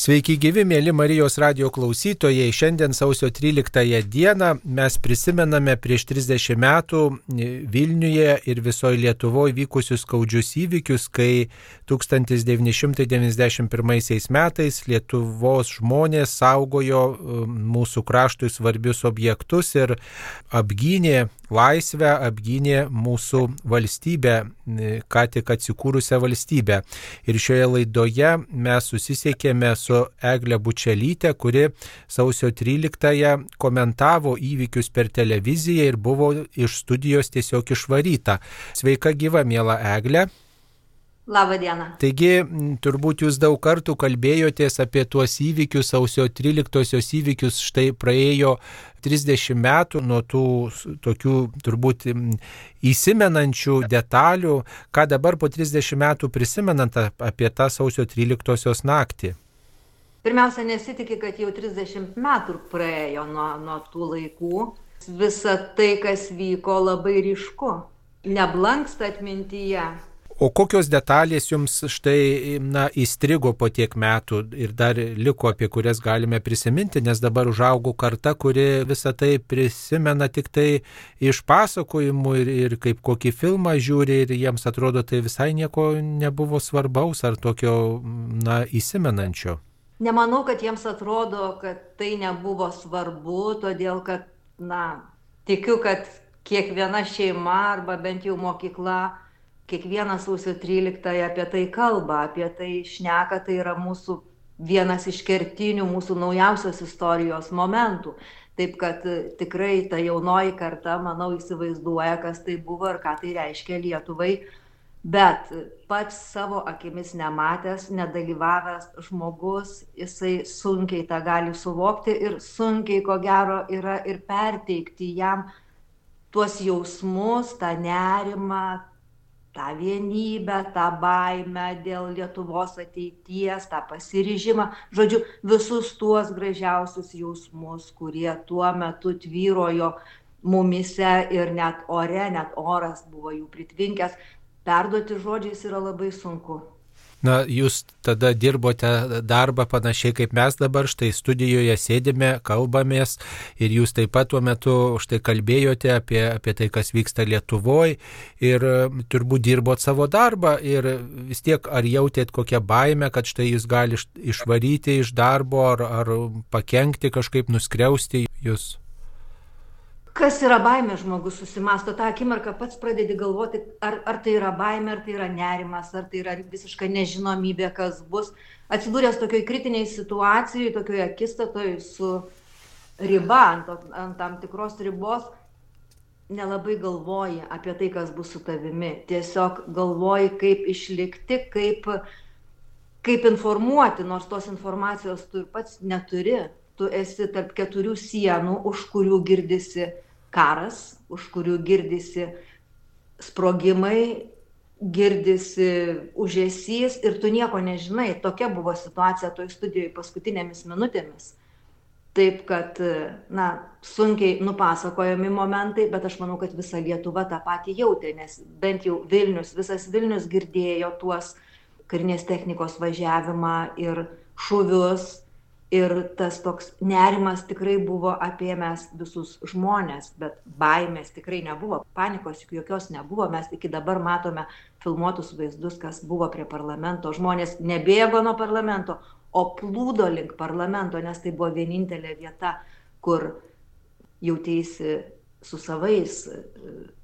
Sveiki gyvi, mėly Marijos radio klausytojai. Šiandien sausio 13 dieną mes prisimename prieš 30 metų Vilniuje ir visoje Lietuvoje vykusius skaudžius įvykius, kai 1991 metais Lietuvos žmonės saugojo um, mūsų kraštui svarbius objektus ir apgynė laisvę, apgynė mūsų valstybę, ką tik atsikūrusią valstybę. Ir šioje laidoje mes susisiekėme su su Egle Bučelytė, kuri sausio 13-ąją komentavo įvykius per televiziją ir buvo iš studijos tiesiog išvaryta. Sveika gyva, mėla Egle. Labą dieną. Taigi, turbūt jūs daug kartų kalbėjotės apie tuos įvykius, sausio 13-osios įvykius, štai praėjo 30 metų nuo tų tokių turbūt įsimenančių detalių, ką dabar po 30 metų prisimenant apie tą sausio 13-osios naktį. Pirmiausia, nesitikė, kad jau 30 metų praėjo nuo, nuo tų laikų. Visa tai, kas vyko, labai ryšku. Neblanksta atmintyje. O kokios detalės jums štai na, įstrigo po tiek metų ir dar liko, apie kurias galime prisiminti, nes dabar užaugų karta, kuri visą tai prisimena tik tai iš pasakojimų ir, ir kaip kokį filmą žiūri ir jiems atrodo tai visai nieko nebuvo svarbaus ar tokio na, įsimenančio nemanau kad jiems atrodo kad tai nebuvo svarbu todėl kad na tikiu kad kiekviena šeima arba bent jau mokykla kiekvieną sausio tryliktąją apie tai kalba apie tai šneka tai yra mūsų vienas iš kertinių mūsų naujausios istorijos momentų. Taip kad tikrai ta jaunoji karta manau įsivaizduoja kas tai buvo ir ką tai reiškia lietuvai bet pats savo akimis nematęs nedalyvavęs žmogus jisai sunkiai tą gali suvokti ir sunkiai ko gero yra ir perteikti jam tuos jausmus tą nerimą tą vienybę tą baimę dėl lietuvos ateities tą pasiryžimą. Žodžiu visus tuos gražiausius jausmus kurie tuo metu tvyrojo mumyse ir net ore net oras buvo jų pritvinkęs perduoti žodžiais yra labai sunku. Na, jūs tada dirbote darbą panašiai kaip mes dabar, štai studijoje sėdime, kalbamės ir jūs taip pat tuo metu štai kalbėjote apie, apie tai, kas vyksta Lietuvoje ir turbūt dirbot savo darbą ir vis tiek ar jautėt kokią baimę, kad štai jūs gali išvaryti iš darbo ar, ar pakengti kažkaip, nuskriausti jūs kas yra baimė žmogus susimąsto tą akimirką pats pradedi galvoti ar ar tai yra baimė ar tai yra nerimas ar tai yra visiška nežinomybė kas bus atsidūręs tokioj kritinėj situacijoj tokioj akistatoj su riba ant, ant tam tikros ribos nelabai galvoji apie tai, kas bus su tavimi. Tiesiog galvoji, kaip išlikti, kaip, kaip informuoti, nors tos informacijos tu ir pats neturi tu esi tarp keturių sienų, už kurių girdisi karas, už kurių girdisi sprogimai, girdisi užėsys ir tu nieko nežinai. Tokia buvo situacija toj studijoje paskutinėmis minutėmis. Taip kad, na, sunkiai nupasakojami momentai, bet aš manau, kad visa Lietuva tą patį jautė, nes bent jau Vilnius, visas Vilnius girdėjo tuos karinės technikos važiavimą ir šūvius, ir tas toks nerimas tikrai buvo apėmęs visus žmones bet baimės tikrai nebuvo panikos jokios nebuvo. Mes iki dabar matome filmuotus vaizdus kas buvo prie parlamento. Žmonės nebėgo nuo parlamento o plūdo link parlamento nes tai buvo vienintelė vieta kur jauteisi su savais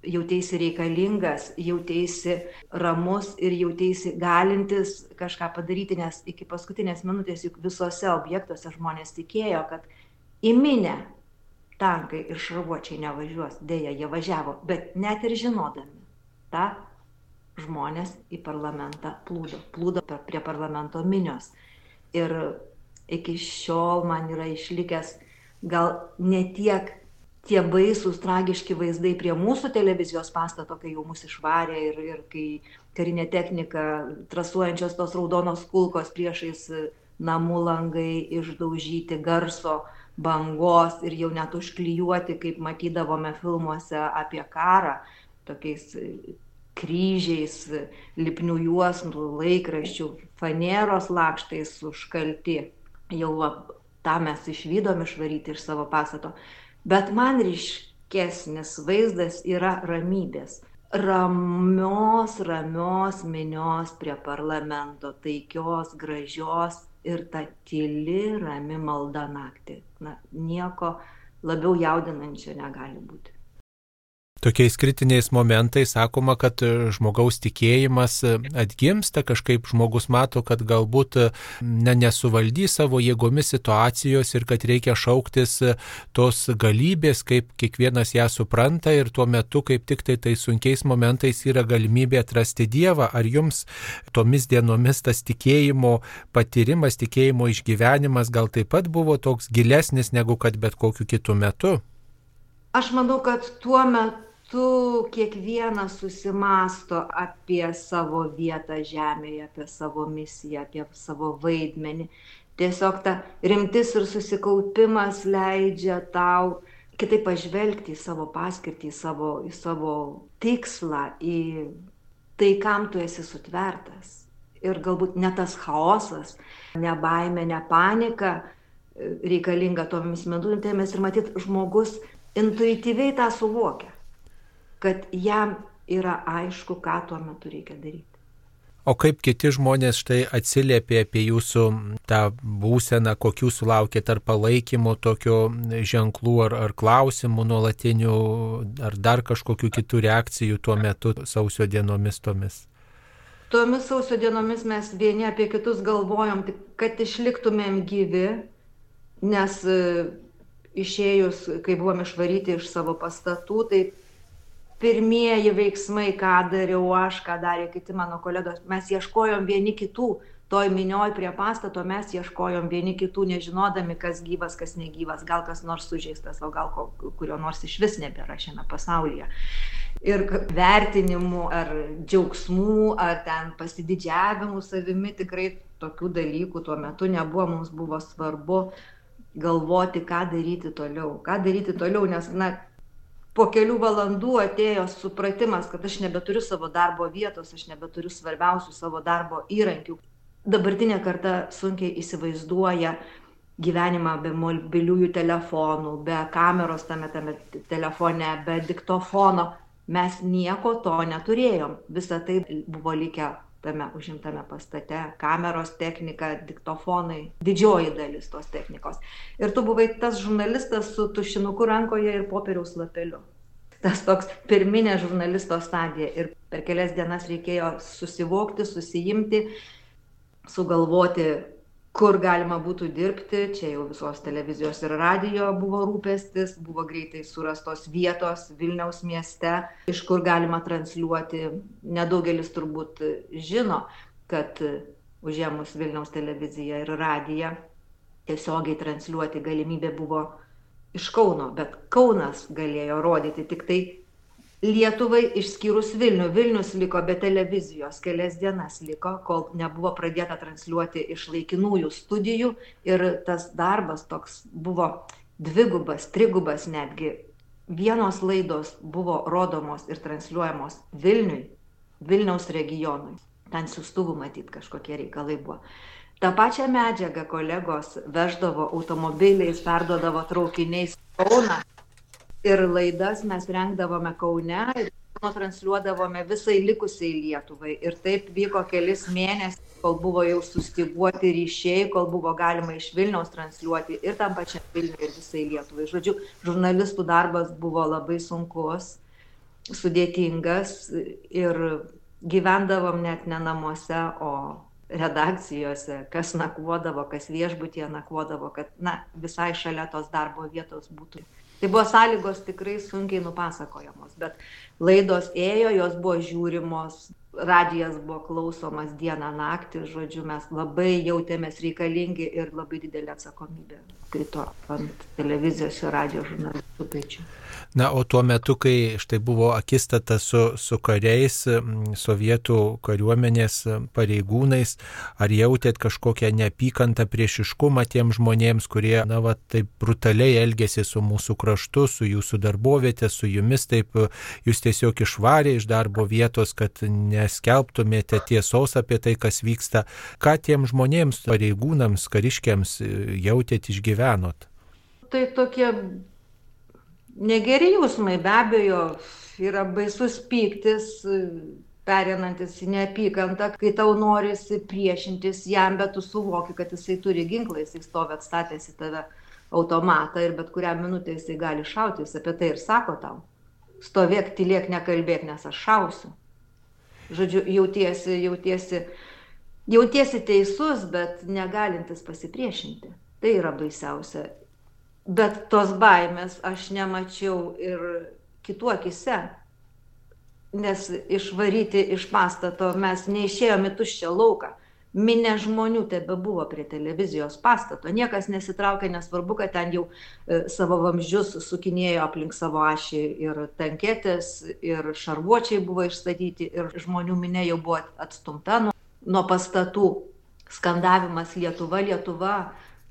jauteisi reikalingas jauteisi ramus ir jauteisi galintis kažką padaryti nes iki paskutinės minutės juk visuose objektuose žmonės tikėjo kad į minią tankai ir šarvuočiai nevažiuos. Deja jie važiavo bet net ir žinodami tą žmonės į parlamentą plūdo plūdo prie parlamento minios. Ir iki šiol man yra išlikęs gal ne tiek tie baisūs tragiški vaizdai prie mūsų televizijos pastato kai jau mus išvarė ir ir kai karinė technika trasuojančios tos raudonos kulkos priešais namų langai išdaužyti garso bangos ir jau net užklijuoti kaip matydavome filmuose apie karą tokiais kryžiais lipnių juostų laikraščių faneros lakštais užkalti jau tą mes išvydom išvaryti iš savo pastato. Bet man ryškesnis vaizdas yra ramybės. Ramios, ramios minios prie parlamento, taikios, gražios ir ta tyli, rami malda naktį. Na, nieko labiau jaudinančio negali būti. Tokiais kritiniais momentais sakoma, kad žmogaus tikėjimas atgimsta, kažkaip žmogus mato, kad galbūt ne, nesuvaldys savo jėgomis situacijos ir kad reikia šauktis tos galybės, kaip kiekvienas ją supranta ir tuo metu kaip tik tai tai sunkiais momentais yra galimybė atrasti Dievą. Ar jums tomis dienomis tas tikėjimo patyrimas, tikėjimo išgyvenimas gal taip pat buvo toks gilesnis negu kad bet kokiu kitu metu? Aš manau, kad tuo metu metu kiekvienas susimasto apie savo vietą žemėje, apie savo misiją, apie savo vaidmenį. Tiesiog ta rimtis ir susikaupimas leidžia tau kitaip pažvelgti į savo paskirtį, į savo, į savo tikslą, į tai, kam tu esi sutvertas. Ir galbūt ne tas chaosas, ne baime, ne panika reikalinga tomis minutėmis ir matyt, žmogus intuityviai tą suvokia kad jam yra aišku, ką tuo metu reikia daryti. O kaip kiti žmonės štai atsiliepė apie jūsų tą būseną, kokių sulaukėte ar palaikymo tokio ženklų, ar, ar klausimų nuolatinių, ar dar kažkokių kitų reakcijų tuo metu sausio dienomis tomis? Tomis sausio dienomis mes vieni apie kitus galvojom, kad išliktumėm gyvi, nes e, išėjus, kai buvom išvaryti iš savo pastatų, tai pirmieji veiksmai, ką dariau aš, ką darė kiti mano kolegos, mes ieškojom vieni kitų, toj minioj prie pastato mes ieškojom vieni kitų, nežinodami, kas gyvas, kas negyvas, gal kas nors sužeistas, o gal kurio nors iš vis nebėra šiame pasaulyje. Ir vertinimų ar džiaugsmų, ar ten pasididžiavimų savimi tikrai tokių dalykų tuo metu nebuvo, mums buvo svarbu galvoti, ką daryti toliau. Ką daryti toliau, nes, na, po kelių valandų atėjo supratimas, kad aš nebeturiu savo darbo vietos, aš nebeturiu svarbiausių savo darbo įrankių. Dabartinė karta sunkiai įsivaizduoja gyvenimą be mobiliųjų telefonų, be kameros tame, tame telefone, be diktofono. Mes nieko to neturėjom. Visa tai buvo likę tame užimtame pastate kameros technika, diktofonai, didžioji dalis tos technikos. Ir tu buvai tas žurnalistas su tušinuku rankoje ir popieriaus lapeliu. Tas toks pirminė žurnalisto stadija. Ir per kelias dienas reikėjo susivokti, susijimti, sugalvoti kur galima būtų dirbti, čia jau visos televizijos ir radio buvo rūpestis, buvo greitai surastos vietos Vilniaus mieste, iš kur galima transliuoti. Nedaugelis turbūt žino, kad užėmus Vilniaus televiziją ir radiją tiesiogiai transliuoti galimybė buvo iš Kauno, bet Kaunas galėjo rodyti tik tai Lietuvai išskyrus Vilnių. Vilnius liko be televizijos, kelias dienas liko, kol nebuvo pradėta transliuoti iš laikinųjų studijų ir tas darbas toks buvo dvigubas, trigubas netgi. Vienos laidos buvo rodomos ir transliuojamos Vilniui, Vilniaus regionui. Ten siūstuvų matyt kažkokie reikalai buvo. Ta pačia medžiaga kolegos veždavo automobiliais, perduodavo traukiniais Kauną ir laidas mes rengdavome Kaune transliuodavome visai likusiai Lietuvai. Ir taip vyko kelis mėnesius, kol buvo jau sustiguoti ryšiai, kol buvo galima iš Vilniaus transliuoti ir tam pačiam Vilniui ir visai Lietuvai. Žodžiu, žurnalistų darbas buvo labai sunkus, sudėtingas ir gyvendavom net ne namuose, o redakcijose, kas nakvodavo, kas viešbutie nakvodavo, kad na, visai šalia tos darbo vietos būtų Tai buvo sąlygos tikrai sunkiai nupasakojamos, bet laidos ėjo, jos buvo žiūrimos, radijas buvo klausomas dieną naktį, žodžiu, mes labai jautėmės reikalingi ir labai didelė atsakomybė krito ant televizijos ir radio žurnalistų pečių. Na, o tuo metu, kai štai buvo akistata su, su kariais, sovietų kariuomenės pareigūnais, ar jautėt kažkokią neapykantą priešiškumą tiem žmonėms, kurie, na, va, taip brutaliai elgėsi su mūsų kraštu, su jūsų darbovietė, su jumis, taip jūs tiesiog išvarė iš darbo vietos, kad ne, neskelbtumėte tiesos apie tai, kas vyksta. Ką tiem žmonėms, pareigūnams, kariškiams e, jautėt, išgyvenot? Tai tokie negeri jausmai, be abejo, yra baisus pyktis, perinantis į neapykantą, kai tau norisi priešintis jam, bet tu suvoki, kad jisai turi ginklą, jisai stovi atstatęs į tave automatą ir bet kurią minutę jisai gali šauti, jis apie tai ir sako tau. Stovėk, tylėk, nekalbėk, nes aš šausiu. Žodžiu, jautiesi, jautiesi, jautiesi teisus, bet negalintis pasipriešinti. Tai yra baisiausia. Bet tos baimės aš nemačiau ir kitų akise, nes išvaryti iš pastato mes neišėjome tuščią lauką minė žmonių tebebuvo prie televizijos pastato. Niekas nesitraukė, nesvarbu, kad ten jau e, savo vamzdžius sukinėjo aplink savo ašį ir tanketės, ir šarvuočiai buvo išstatyti, ir žmonių minė jau buvo atstumta nuo, nuo pastatų. Skandavimas Lietuva, Lietuva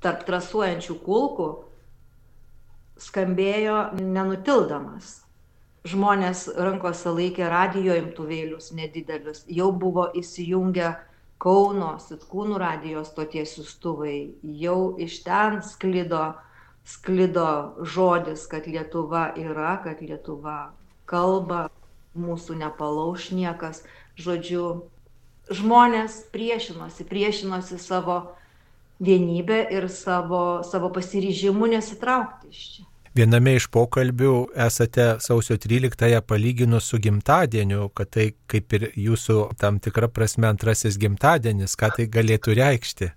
tarp trasuojančių kulkų skambėjo nenutildamas. Žmonės rankose laikė radio imtuvėlius nedidelius, jau buvo įsijungę Kauno Sitkūnų radijos stoties siustuvai, jau iš ten sklido, sklido žodis, kad Lietuva yra, kad Lietuva kalba, mūsų nepalauš niekas. Žodžiu, žmonės priešinosi, priešinosi savo vienybę ir savo, savo pasiryžimu nesitraukti iš čia. Viename iš pokalbių esate sausio 13-ąją palyginus su gimtadieniu, kad tai kaip ir jūsų tam tikra prasme antrasis gimtadienis, ką tai galėtų reikšti.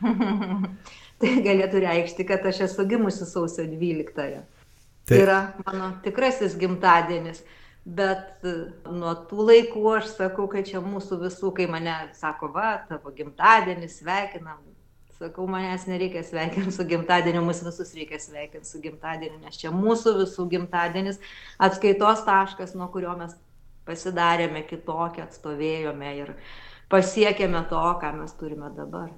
tai galėtų reikšti, kad aš esu gimusi sausio 12-ąją. Tai yra mano tikrasis gimtadienis. Bet e, nuo tų laikų aš sakau, kad čia mūsų visų, kai mane sako, va, tavo gimtadienis, sveikinam, Sakau, manęs nereikia sveikinti su gimtadieniu, mus visus reikia sveikinti su gimtadieniu, nes čia mūsų visų gimtadienis, atskaitos taškas, nuo kurio mes pasidarėme kitokią, atstovėjome ir pasiekėme to, ką mes turime dabar.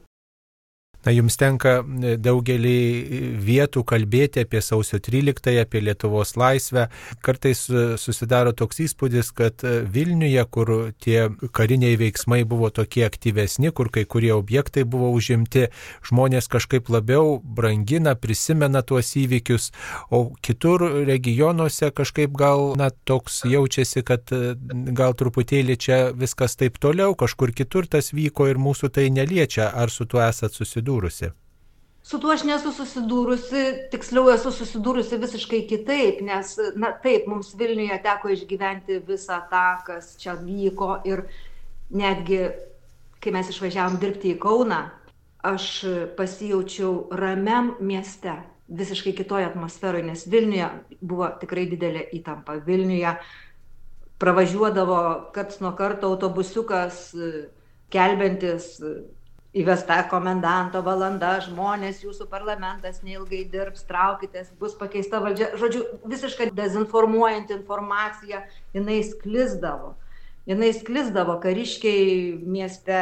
Na, jums tenka e, daugelį vietų kalbėti apie sausio 13, apie Lietuvos laisvę. Kartais e, susidaro toks įspūdis, kad e, Vilniuje, kur tie kariniai veiksmai buvo tokie aktyvesni, kur kai kurie objektai buvo užimti, žmonės kažkaip labiau brangina, prisimena tuos įvykius, o kitur regionuose kažkaip gal, na, toks jaučiasi, kad gal truputėlį čia viskas taip toliau, kažkur kitur tas vyko ir mūsų tai neliečia. Ar su tuo esat susidūrę? Susidūrusi? Su tuo aš nesu susidūrusi, tiksliau esu susidūrusi visiškai kitaip, nes, na taip, mums Vilniuje teko išgyventi visą tą, kas čia vyko ir netgi, kai mes išvažiavom dirbti į Kauną, aš pasijaučiau ramiam mieste, visiškai kitoje atmosferoje, nes Vilniuje buvo tikrai didelė įtampa. Vilniuje pravažiuodavo karts nuo karto autobusiukas, kelbintis įvesta komendanto valanda, žmonės, jūsų parlamentas neilgai dirbs, traukitės, bus pakeista valdžia. Žodžiu, visiškai dezinformuojant informaciją, jinai sklisdavo. Jinai sklisdavo, kariškiai mieste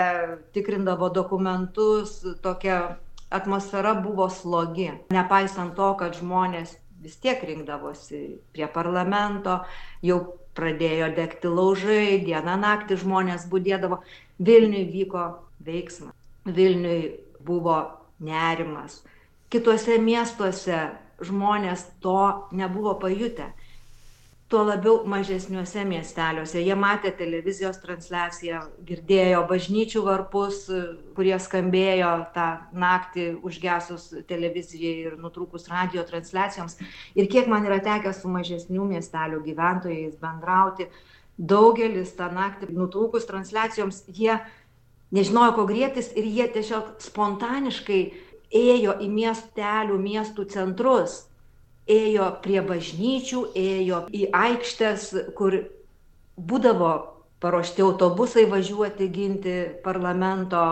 tikrindavo dokumentus, tokia atmosfera buvo slogi. Nepaisant to, kad žmonės vis tiek rinkdavosi prie parlamento, jau pradėjo degti laužai, dieną naktį žmonės būdėdavo, Vilniui vyko veiksmas. Vilniui buvo nerimas. Kituose miestuose žmonės to nebuvo pajutę. Tuo labiau mažesniuose miesteliuose. Jie matė televizijos transliaciją, girdėjo bažnyčių varpus, kurie skambėjo tą naktį užgesus televizijai ir nutrūkus radio transliacijoms. Ir kiek man yra tekę su mažesnių miestelių gyventojais bendrauti, daugelis tą naktį nutrūkus transliacijoms, jie nežinojo, ko griebtis ir jie tiesiog spontaniškai ėjo į miestelių, miestų centrus, ėjo prie bažnyčių, ėjo į aikštės, kur būdavo paruošti autobusai važiuoti ginti parlamento.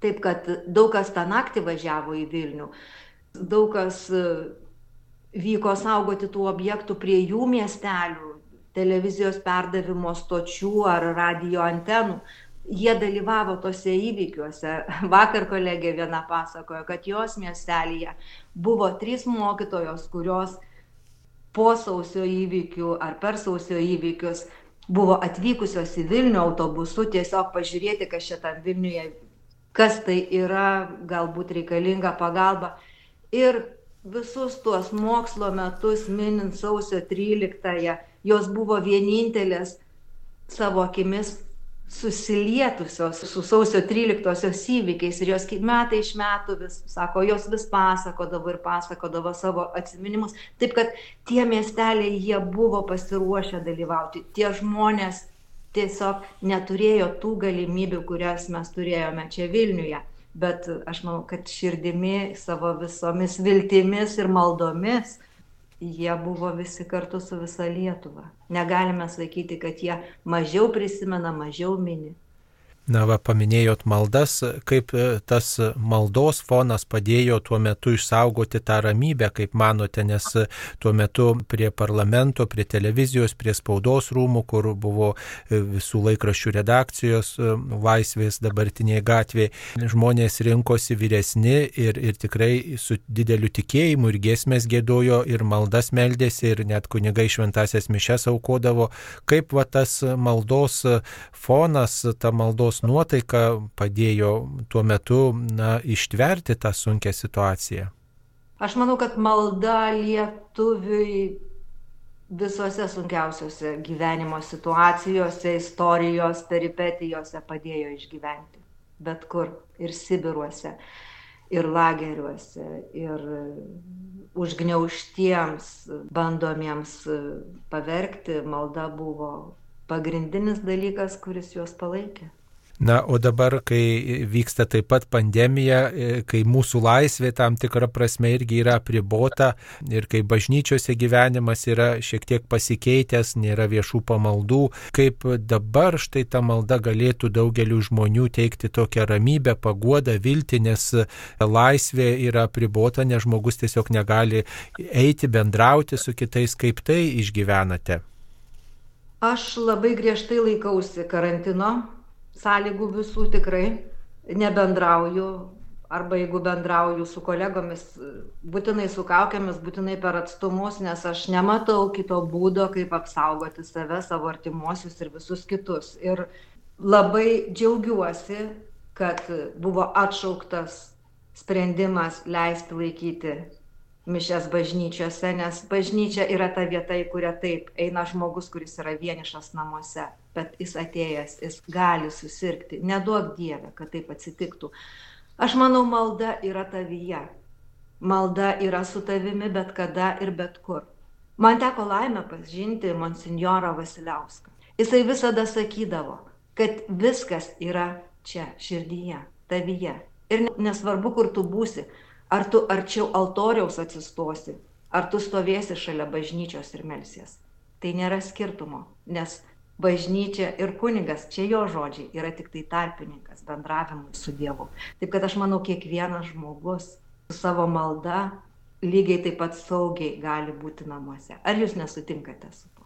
Taip kad daug kas tą naktį važiavo į Vilnių, daug kas e, vyko saugoti tų objektų prie jų miestelių, televizijos perdavimo stočių ar radio antenų jie dalyvavo tose įvykiuose. Vakar kolegė viena pasakojo, kad jos miestelėje buvo trys mokytojos, kurios po sausio įvykių ar per sausio įvykius buvo atvykusios į Vilnių autobusu tiesiog pažiūrėti, kas čia tam Vilniuje, kas tai yra, galbūt reikalinga pagalba. Ir visus tuos mokslo metus, minint sausio 13-ąją, jos buvo vienintelės savo akimis susilietusios su sausio 13-osios įvykiais ir jos metai iš metų vis, sako, jos vis pasakodavo ir pasakodavo savo atsiminimus. Taip kad tie miesteliai, jie buvo pasiruošę dalyvauti. Tie žmonės tiesiog neturėjo tų galimybių, kurias mes turėjome čia Vilniuje. Bet aš manau, kad širdimi savo visomis viltimis ir maldomis jie buvo visi kartu su visa Lietuva. Negalime sakyti, kad jie mažiau prisimena, mažiau mini. Na, va, paminėjot maldas, kaip e, tas maldos fonas padėjo tuo metu išsaugoti tą ramybę, kaip manote, nes tuo metu prie parlamento, prie televizijos, prie spaudos rūmų, kur buvo e, visų laikraščių redakcijos e, laisvės dabartinėje gatvėje, žmonės rinkosi vyresni ir, ir tikrai su dideliu tikėjimu ir giesmės gėdojo ir maldas meldėsi ir net kunigai šventasias mišes aukodavo. Kaip va tas maldos fonas, ta maldos maldos nuotaika padėjo tuo metu na, ištverti tą sunkę situaciją? Aš manau, kad malda lietuviui visose sunkiausiose gyvenimo situacijose, istorijos, peripetijose padėjo išgyventi. Bet kur. Ir Sibiruose, ir lageriuose, ir užgneuštiems, bandomiems pavergti, malda buvo pagrindinis dalykas, kuris juos palaikė. Na, o dabar, kai vyksta taip pat pandemija, e, kai mūsų laisvė tam tikrą prasme irgi yra apribota ir kai bažnyčiose gyvenimas yra šiek tiek pasikeitęs, nėra viešų pamaldų, kaip dabar štai ta malda galėtų daugeliu žmonių teikti tokią ramybę, paguodą, viltį, nes laisvė yra apribota, nes žmogus tiesiog negali eiti, bendrauti su kitais, kaip tai išgyvenate. Aš labai griežtai laikausi karantino sąlygų visų tikrai nebendrauju arba jeigu bendrauju su kolegomis, būtinai su kaukiamis, būtinai per atstumus, nes aš nematau kito būdo, kaip apsaugoti save, savo artimuosius ir visus kitus. Ir labai džiaugiuosi, kad buvo atšauktas sprendimas leisti laikyti mišes bažnyčiose, nes bažnyčia yra ta vieta, į kurią taip eina žmogus, kuris yra vienišas namuose, bet jis atėjęs, jis gali susirgti. Neduok Dievę, kad taip atsitiktų. Aš manau, malda yra tavyje. Malda yra su tavimi bet kada ir bet kur. Man teko laimę pažinti monsinjorą Vasiliauską. Jisai visada sakydavo, kad viskas yra čia, širdyje, tavyje. Ir nesvarbu, kur tu būsi, ar tu arčiau altoriaus atsistosi, ar tu stovėsi šalia bažnyčios ir melsies. Tai nėra skirtumo, nes bažnyčia ir kunigas, čia jo žodžiai, yra tik tai tarpininkas bendravimui su Dievu. Taip kad aš manau, kiekvienas žmogus su savo malda lygiai taip pat saugiai gali būti namuose. Ar jūs nesutinkate su tuo?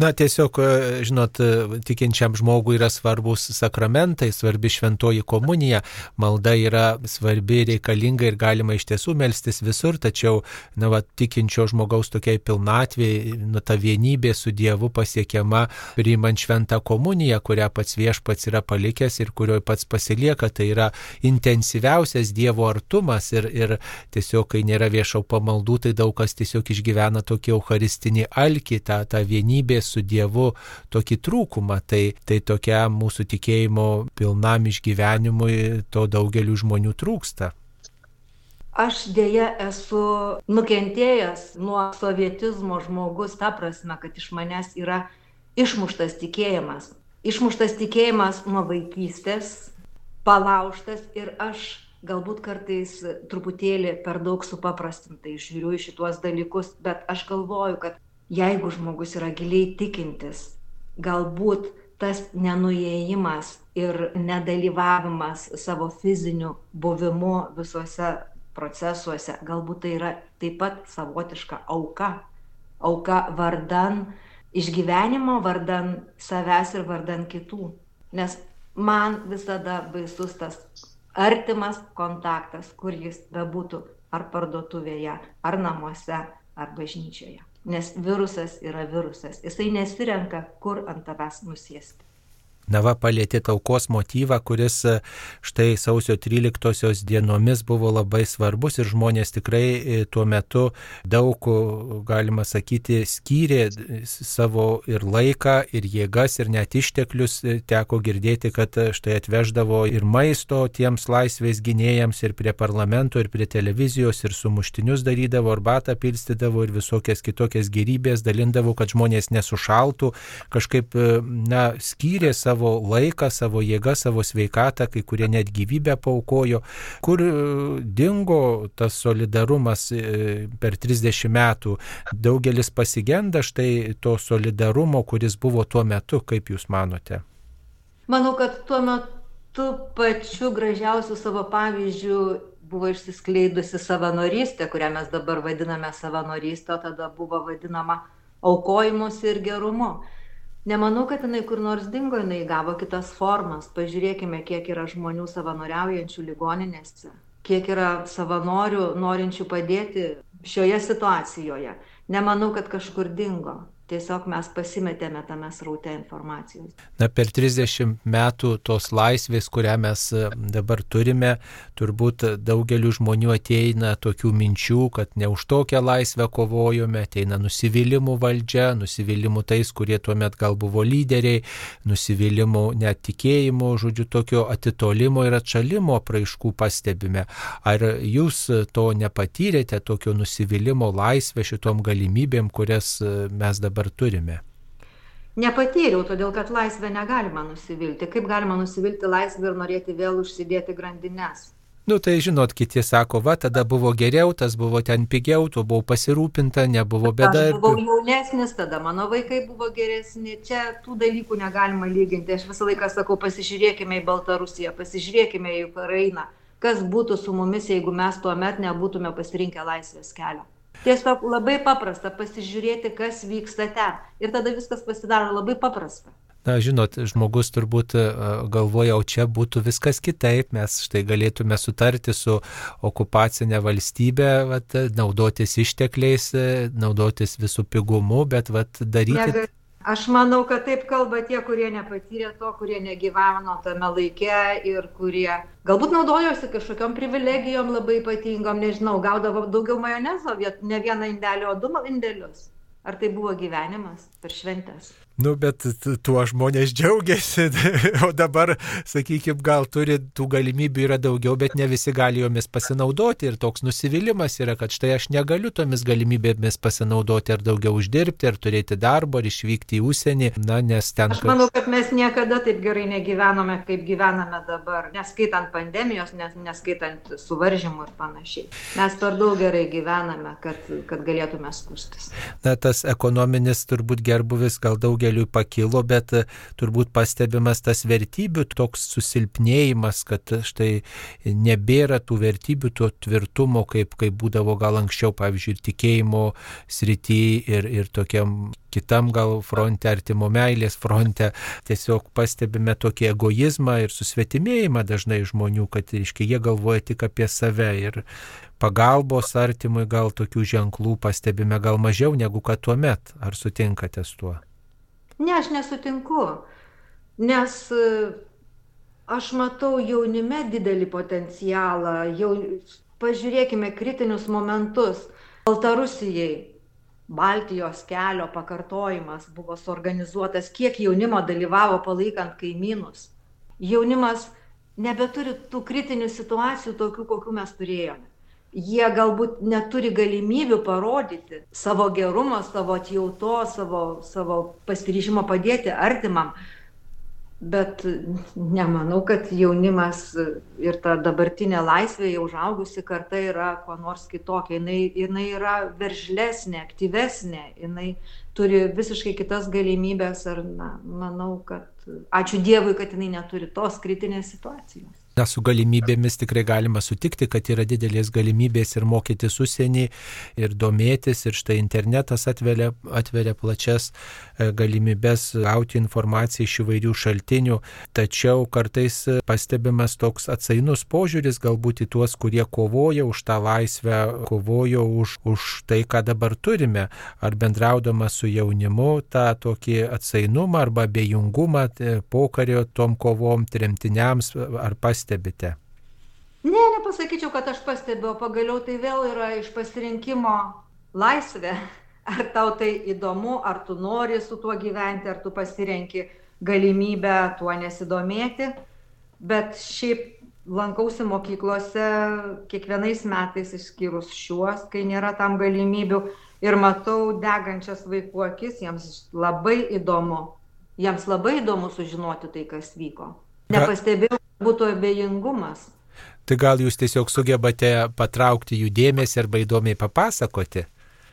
Na, tiesiog, e, žinot, e, tikinčiam žmogui yra svarbus sakramentai, svarbi šventoji komunija, malda yra svarbi, reikalinga ir galima iš tiesų melstis visur, tačiau, na, va, tikinčio žmogaus tokiai pilnatvė, nu, ta vienybė su Dievu pasiekiama priimant šventą komuniją, kurią pats viešpats yra palikęs ir kurioje pats pasilieka, tai yra intensyviausias Dievo artumas ir, ir tiesiog, kai nėra viešo pamaldų, tai daug kas tiesiog išgyvena tokį eucharistinį alkį, tą, tą vienybę su Dievu tokį trūkumą. Tai, tai tokia mūsų tikėjimo pilnam išgyvenimui to daugeliu žmonių trūksta. Aš dėja esu nukentėjęs nuo sovietizmo žmogus, ta prasme, kad iš manęs yra išmuštas tikėjimas. Išmuštas tikėjimas nuo vaikystės, palauštas ir aš galbūt kartais truputėlį per daug supaprastintai žiūriu į šituos dalykus, bet aš galvoju, kad jeigu žmogus yra giliai tikintis, galbūt tas nenuėjimas ir nedalyvavimas savo fiziniu buvimu visuose procesuose, galbūt tai yra taip pat savotiška auka. Auka vardan išgyvenimo, vardan savęs ir vardan kitų. Nes man visada baisus tas artimas kontaktas, kur jis bebūtų, ar parduotuvėje, ar namuose, ar bažnyčioje. Nes virusas yra virusas. Jisai nesirenka, kur ant tavęs nusėsti. Nava palėtė taukos motyvą, kuris e, štai sausio 13 dienomis buvo labai svarbus ir žmonės tikrai e, tuo metu daug, galima sakyti, skyrė savo ir laiką, ir jėgas, ir net išteklius. E, teko girdėti, kad štai atveždavo ir maisto tiems laisvės gynėjams, ir prie parlamento, ir prie televizijos, ir sumuštinius darydavo, arbatą pilstydavo, ir visokias kitokias gerybės dalindavo, kad žmonės nesušaltų, kažkaip, na, skyrė savo savo laiką, savo jėgą, savo sveikatą, kai kurie net gyvybę paukojo. Kur e, dingo tas solidarumas e, per 30 metų? Daugelis pasigenda štai to solidarumo, kuris buvo tuo metu, kaip Jūs manote? Manau, kad tuo metu pačiu gražiausiu savo pavyzdžiu buvo išsiskleidusi savanorystė, kurią mes dabar vadiname savanorystė, o tada buvo vadinama aukojimus ir gerumu nemanau kad jinai kur nors dingo jinai įgavo kitas formas. Pažiūrėkime kiek yra žmonių savanoriaujančių ligoninėse kiek yra savanorių norinčių padėti šioje situacijoje. Nemanau kad kažkur dingo tiesiog mes pasimetėme tame sraute informacijos. Na, per 30 metų tos laisvės, kurią mes e, dabar turime, turbūt daugeliu žmonių ateina tokių minčių, kad ne už tokią laisvę kovojome, ateina nusivylimų valdžia, nusivylimų tais, kurie tuo met gal buvo lyderiai, nusivylimų netikėjimų, žodžiu, tokio atitolimo ir atšalimo praaiškų pastebime. Ar jūs to nepatyrėte, tokio nusivylimo laisvę šitom galimybėm, kurias e, mes dabar dabar turime? Nepatyriau, todėl kad laisvę negalima nusivilti. Kaip galima nusivilti laisvę ir norėti vėl užsidėti grandinės? Nu tai žinot, kiti sako, va tada buvo geriau, tas buvo ten pigiau, tu buvau pasirūpinta, nebuvo bėda. Aš buvau jaunesnis, tada mano vaikai buvo geresni, čia tų dalykų negalima lyginti. Aš visą laiką sakau, pasižiūrėkime į Baltarusiją, pasižiūrėkime į Ukrainą, kas būtų su mumis, jeigu mes tuo met nebūtume pasirinkę laisvės kelią tiesiog labai paprasta pasižiūrėti kas vyksta ten. Ir tada viskas pasidaro labai paprasta. Na, žinot, žmogus turbūt e, galvoja, o čia būtų viskas kitaip, mes štai galėtume sutarti su okupacinė valstybė, vat, naudotis ištekliais, e, naudotis visų pigumu, bet vat, daryti... Nega, aš manau kad taip kalba tie kurie nepatyrė to kurie negyveno tame laike ir kurie galbūt naudojosi kažkokiom privilegijom labai ypatingom nežinau gaudavo daugiau majonezo ne vieną indelį o du indelius. Ar tai buvo gyvenimas per šventes Nu, bet tuo žmonės džiaugiasi, o dabar, sakykime, gal turi tų galimybių yra daugiau, bet ne visi gali jomis pasinaudoti ir toks nusivylimas yra, kad štai aš negaliu tomis galimybėmis pasinaudoti ar daugiau uždirbti, ar turėti darbo, ar išvykti į užsienį, na, nes ten... Aš manau, kad mes niekada taip gerai negyvenome, kaip gyvename dabar, neskaitant pandemijos, nes, neskaitant suvaržymų ir panašiai. Mes per daug gerai gyvename, kad, kad galėtume skustis. Na, tas ekonominis turbūt gerbuvis gal daugiau daugeliui pakilo, bet e, turbūt pastebimas tas vertybių toks susilpnėjimas, kad štai nebėra tų vertybių, to tvirtumo, kaip, kaip būdavo gal anksčiau, pavyzdžiui, ir tikėjimo srity ir, ir tokiam kitam gal fronte, artimo meilės fronte, tiesiog pastebime tokį egoizmą ir susvetimėjimą dažnai žmonių, kad, iškai, jie galvoja tik apie save ir pagalbos artimui gal tokių ženklų pastebime gal mažiau negu kad tuo met. Ar sutinkate su tuo? Ne, aš nesutinku, nes e, aš matau jaunime didelį potencialą, jau pažiūrėkime kritinius momentus. Baltarusijai Baltijos kelio pakartojimas buvo suorganizuotas, kiek jaunimo dalyvavo palaikant kaimynus. Jaunimas nebeturi tų kritinių situacijų tokių, kokių mes turėjome jie galbūt neturi galimybių parodyti savo gerumo, savo atjautos, savo, savo pasiryžimo padėti artimam. Bet nemanau, kad jaunimas ir ta dabartinė laisvė, jau užaugusi karta yra kuo nors kitokia. Jis, jinai yra veržlesnė, aktyvesnė, jinai turi visiškai kitas galimybės ir na, manau, kad ačiū Dievui, kad jinai neturi tos kritinės situacijos. Na, su galimybėmis tikrai galima sutikti, kad yra didelės galimybės ir mokytis užsienį, ir domėtis, ir štai internetas atveria, atveria plačias e, galimybės gauti informaciją iš įvairių šaltinių, tačiau kartais pastebimas toks atsainus požiūris galbūt į tuos, kurie kovoja už tą laisvę, kovojo už, už tai, ką dabar turime, ar bendraudama su jaunimu tą tokį atsainumą arba abejingumą e, pokario tom kovom tremtiniams ar pastebėti pastebite? Ne, nepasakyčiau, kad aš pastebiu, pagaliau tai vėl yra iš pasirinkimo laisvė. Ar tau tai įdomu, ar tu nori su tuo gyventi, ar tu pasirenki galimybę tuo nesidomėti. Bet šiaip lankausi mokyklose kiekvienais metais išskyrus šiuos, kai nėra tam galimybių ir matau degančias vaikų akis, jiems labai įdomu, jiems labai įdomu sužinoti tai, kas vyko. Nepastebėjau, būtų abejingumas. Tai gal jūs tiesiog sugebate patraukti jų dėmesį arba įdomiai papasakoti?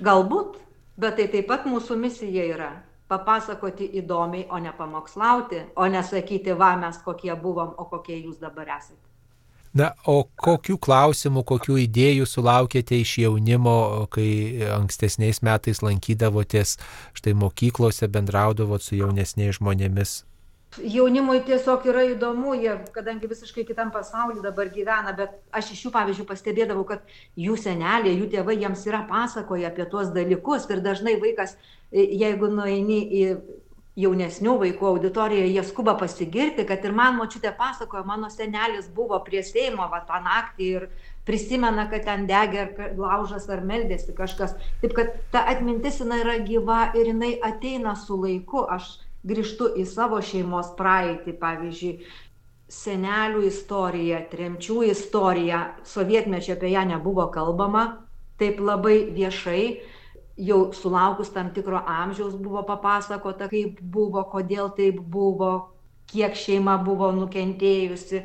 Galbūt, bet tai taip pat mūsų misija yra papasakoti įdomiai, o ne pamokslauti, o nesakyti, va mes kokie buvom, o kokie jūs dabar esate. Na, o kokių klausimų, kokių idėjų sulaukėte iš jaunimo, kai ankstesniais metais lankydavotės štai mokyklose, bendraudavot su jaunesniais žmonėmis? Jaunimui tiesiog yra įdomu, jie, kadangi visiškai kitam pasauliu dabar gyvena, bet aš iš jų, pavyzdžiui, pastebėdavau, kad jų senelė, jų tėvai jiems yra pasakoja apie tuos dalykus ir dažnai vaikas, e, jeigu nueini į jaunesnių vaikų auditoriją, jie skuba pasigirti, kad ir man močiutė pasakojo, mano senelis buvo prie Seimo va tą naktį ir prisimena, kad ten degė ar laužas ar meldėsi kažkas. Taip kad ta atmintis jinai yra gyva ir jinai ateina su laiku. Aš grįžtu į savo šeimos praeitį, pavyzdžiui, senelių istoriją, tremčių istoriją, sovietmečio apie ją nebuvo kalbama, taip labai viešai, jau sulaukus tam tikro amžiaus buvo papasakota, kaip buvo, kodėl taip buvo, kiek šeima buvo nukentėjusi,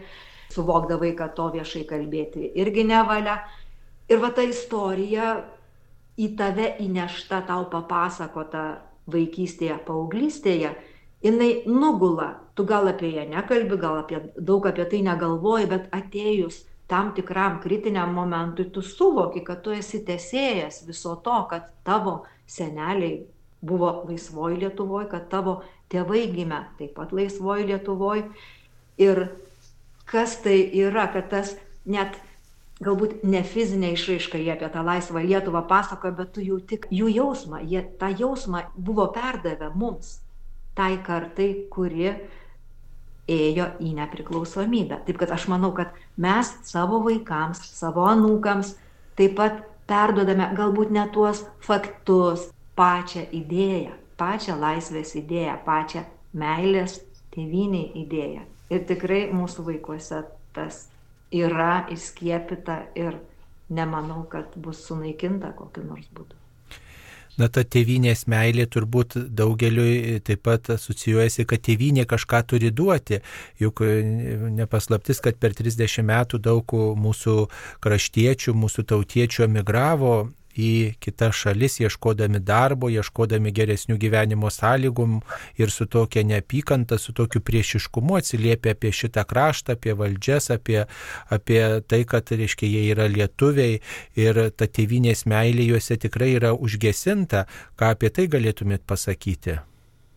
suvokdavai, kad to viešai kalbėti irgi nevalia. Ir va ta istorija į tave įnešta, tau papasakota vaikystėje, paauglystėje, jinai nugula. Tu gal apie ją nekalbi gal apie daug apie tai negalvoji bet atėjus tam tikram kritiniam momentui tu suvoki kad tu esi tęsėjas viso to kad tavo seneliai buvo laisvoj lietuvoj kad tavo tėvai gimė taip pat laisvoj lietuvoj. Ir kas tai yra kad tas net galbūt ne fizinė išraiška jie apie tą laisvą lietuvą pasakoja bet tu jauti jų jausmą jie tą jausmą buvo perdavę mums tai kartai, kuri ėjo į nepriklausomybę. Taip kad aš manau, kad mes savo vaikams, savo anūkams taip pat perdodame galbūt ne tuos faktus, pačią idėją, pačią laisvės idėją, pačią meilės tėviniai idėją. Ir tikrai mūsų vaikuose tas yra įskiepita ir nemanau, kad bus sunaikinta kokiu nors būdu. Na, ta tėvynės meilė turbūt daugeliui taip pat asocijuojasi, kad tėvynė kažką turi duoti. Juk nepaslaptis, kad per 30 metų daug mūsų kraštiečių, mūsų tautiečių emigravo į kitas šalis, ieškodami darbo, ieškodami geresnių gyvenimo sąlygų ir su tokia neapykanta, su tokiu priešiškumu atsiliepia apie šitą kraštą, apie valdžias, apie, apie tai, kad, reiškia, jie yra lietuviai ir ta tėvinės meilė juose tikrai yra užgesinta. Ką apie tai galėtumėt pasakyti?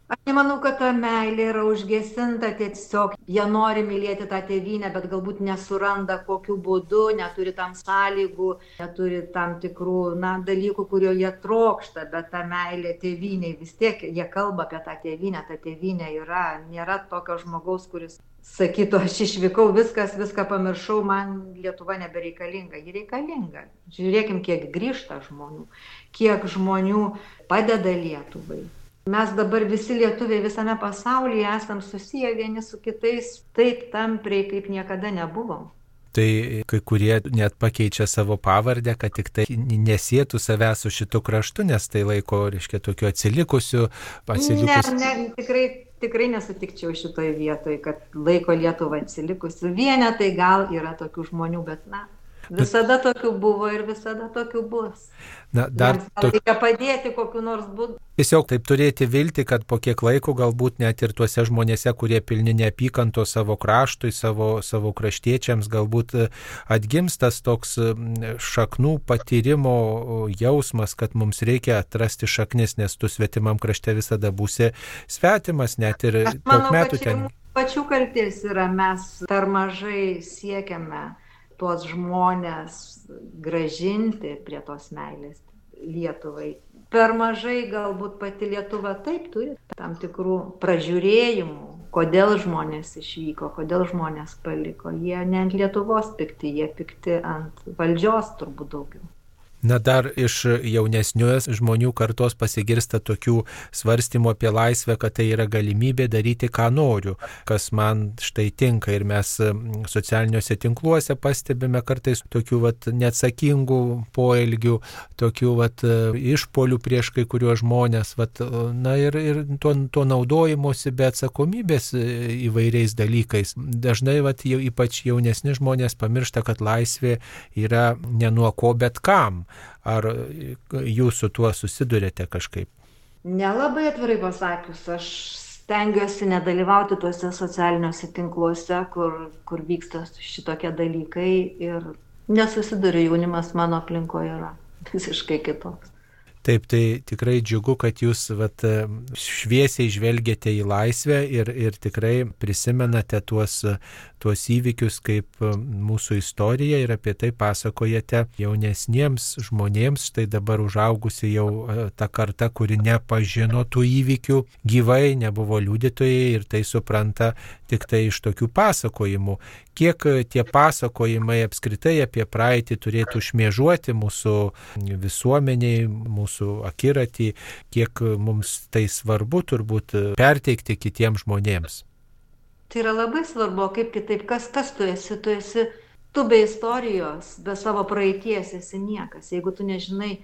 Aš nemanau kad ta meilė yra užgesinta tiesiog. Jie nori mylėti tą tėvynę bet galbūt nesuranda kokiu būdu neturi tam sąlygų neturi tam tikrų na dalykų kurių jie trokšta bet ta meilė tėvynei vis tiek jie kalba apie tą tėvynę ta tėvynė yra nėra tokio žmogaus kuris sakytų aš išvykau viskas viską pamiršau man lietuva nebereikalinga. Ji reikalinga. Žiūrėkim kiek grįžta žmonių kiek žmonių padeda lietuvai mes dabar visi lietuviai visame pasaulyje esam susiję vieni su kitais taip tampriai, kaip niekada nebuvom. Tai kai kurie net pakeičia savo pavardę, kad tik tai nesėtų savęs su šitu kraštu, nes tai laiko, reiškia, tokiu atsilikusiu, atsilikusiu. Ne, ne, tikrai, tikrai nesutikčiau šitoje vietoje, kad laiko Lietuvą atsilikusiu. Vienetai gal yra tokių žmonių, bet na, Visada tokių buvo ir visada tokių bus. Na, dar to... reikia padėti kokiu nors būdu. Tiesiog taip turėti vilti, kad po kiek laiko galbūt net ir tuose žmonėse, kurie pilni neapykanto savo kraštui, savo, savo kraštiečiams, galbūt e, atgimstas toks šaknų patyrimo jausmas, kad mums reikia atrasti šaknis, nes tu svetimam krašte visada būsi svetimas, net ir daug metų ten. Pačių kalties yra, mes per mažai siekiame tuos žmonės gražinti prie tos meilės Lietuvai. Per mažai galbūt pati Lietuva taip turi tam tikrų pražiūrėjimų, kodėl žmonės išvyko, kodėl žmonės paliko. Jie ne ant Lietuvos pikti, jie pikti ant valdžios turbūt daugiau. Na dar iš jaunesnios žmonių kartos pasigirsta tokių svarstymų apie laisvę, kad tai yra galimybė daryti, ką noriu, kas man štai tinka. Ir mes socialiniuose tinkluose pastebime kartais tokių vat, neatsakingų poelgių, tokių vat, išpolių prieš kai kuriuos žmonės. Vat, na ir, ir to, to naudojimuose be atsakomybės įvairiais dalykais. Dažnai vat, jau, ypač jaunesni žmonės pamiršta, kad laisvė yra ne nuo ko bet kam. Ar jūs su tuo susidurėte kažkaip? Nelabai atvirai pasakius, aš stengiuosi nedalyvauti tuose socialiniuose tinkluose, kur, kur vyksta šitokie dalykai ir nesusiduriu, jaunimas mano aplinkoje yra visiškai kitoks. Taip, tai tikrai džiugu, kad jūs vat, šviesiai žvelgiate į laisvę ir, ir tikrai prisimenate tuos, tuos įvykius kaip mūsų istorija ir apie tai pasakojate jaunesniems žmonėms, štai dabar užaugusi jau e, ta karta, kuri nepažino tų įvykių gyvai, nebuvo liudytojai ir tai supranta tik tai iš tokių pasakojimų. Kiek tie pasakojimai apskritai apie praeitį turėtų šmėžuoti mūsų visuomeniai, mūsų akiratį, kiek mums tai svarbu turbūt perteikti kitiems žmonėms. Tai yra labai svarbu, kaip kitaip, kas, kas tu esi, tu esi, tu be istorijos, be savo praeities esi niekas. Jeigu tu nežinai,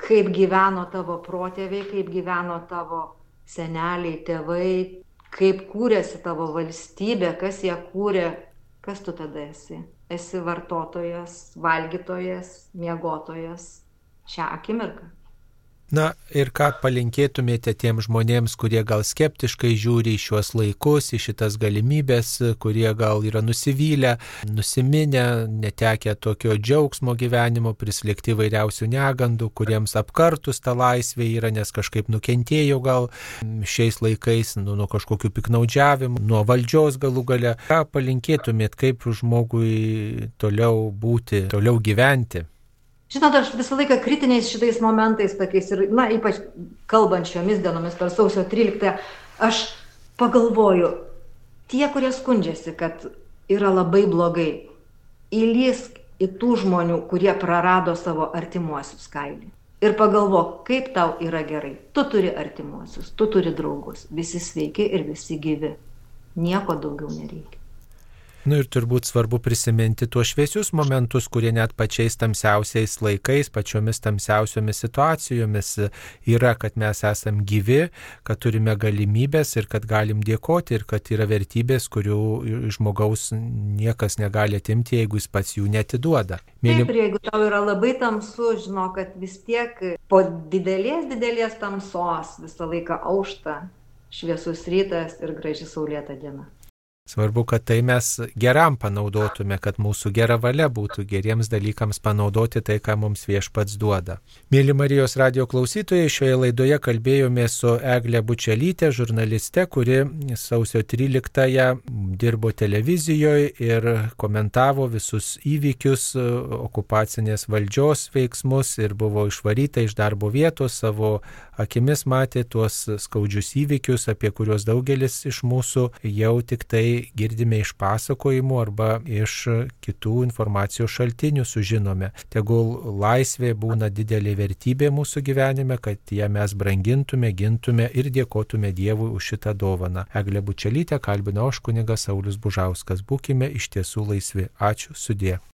kaip gyveno tavo protėviai, kaip gyveno tavo seneliai, tėvai, kaip kūrėsi tavo valstybė, kas ją kūrė, kas tu tada esi? Esi vartotojas, valgytojas, miegotojas šią akimirką. Na ir ką palinkėtumėte tiem žmonėms, kurie gal skeptiškai žiūri į šiuos laikus, į šitas galimybės, kurie gal yra nusivylę, nusiminę, netekę tokio džiaugsmo gyvenimo, prislėgti vairiausių negandų, kuriems apkartus ta laisvė yra, nes kažkaip nukentėjo gal šiais laikais nu, nuo kažkokių piknaudžiavimų, nuo valdžios galų gale. Ką palinkėtumėt, kaip žmogui toliau būti, toliau gyventi? Žinot, aš visą laiką kritiniais šitais momentais tokiais ir, na, ypač kalbant šiomis dienomis per sausio 13, aš pagalvoju, tie, kurie skundžiasi, kad yra labai blogai, įlysk į tų žmonių, kurie prarado savo artimuosius kailį. Ir pagalvok, kaip tau yra gerai. Tu turi artimuosius, tu turi draugus, visi sveiki ir visi gyvi. Nieko daugiau nereikia. Nu ir turbūt svarbu prisiminti tuos šviesius momentus, kurie net pačiais tamsiausiais laikais, pačiomis tamsiausiomis situacijomis yra, kad mes esam gyvi, kad turime galimybės ir kad galim dėkoti ir kad yra vertybės, kurių žmogaus niekas negali atimti, jeigu jis pats jų netiduoda. Mėly... Taip, jeigu tau yra labai tamsu, žinau, kad vis tiek po didelės, didelės tamsos visą laiką aušta šviesus rytas ir graži saulėta diena. Svarbu, kad tai mes geram panaudotume, kad mūsų gera valia būtų geriems dalykams panaudoti tai, ką mums viešpats duoda. Mėly Marijos radio klausytojai, šioje laidoje kalbėjome su Eglė Bučelytė, žurnaliste, kuri sausio 13-ąją dirbo televizijoje ir komentavo visus įvykius, okupacinės valdžios veiksmus ir buvo išvaryta iš darbo vietos, savo akimis matė tuos skaudžius įvykius, apie kuriuos daugelis iš mūsų jau tik tai girdime iš pasakojimų arba iš kitų informacijos šaltinių sužinome. Tegul laisvė būna didelė vertybė mūsų gyvenime, kad ją mes brangintume, gintume ir dėkotume Dievui už šitą dovaną. Eglė Bučelytė kalbino aš kunigas Saulis Bužauskas. Būkime iš tiesų laisvi. Ačiū sudė.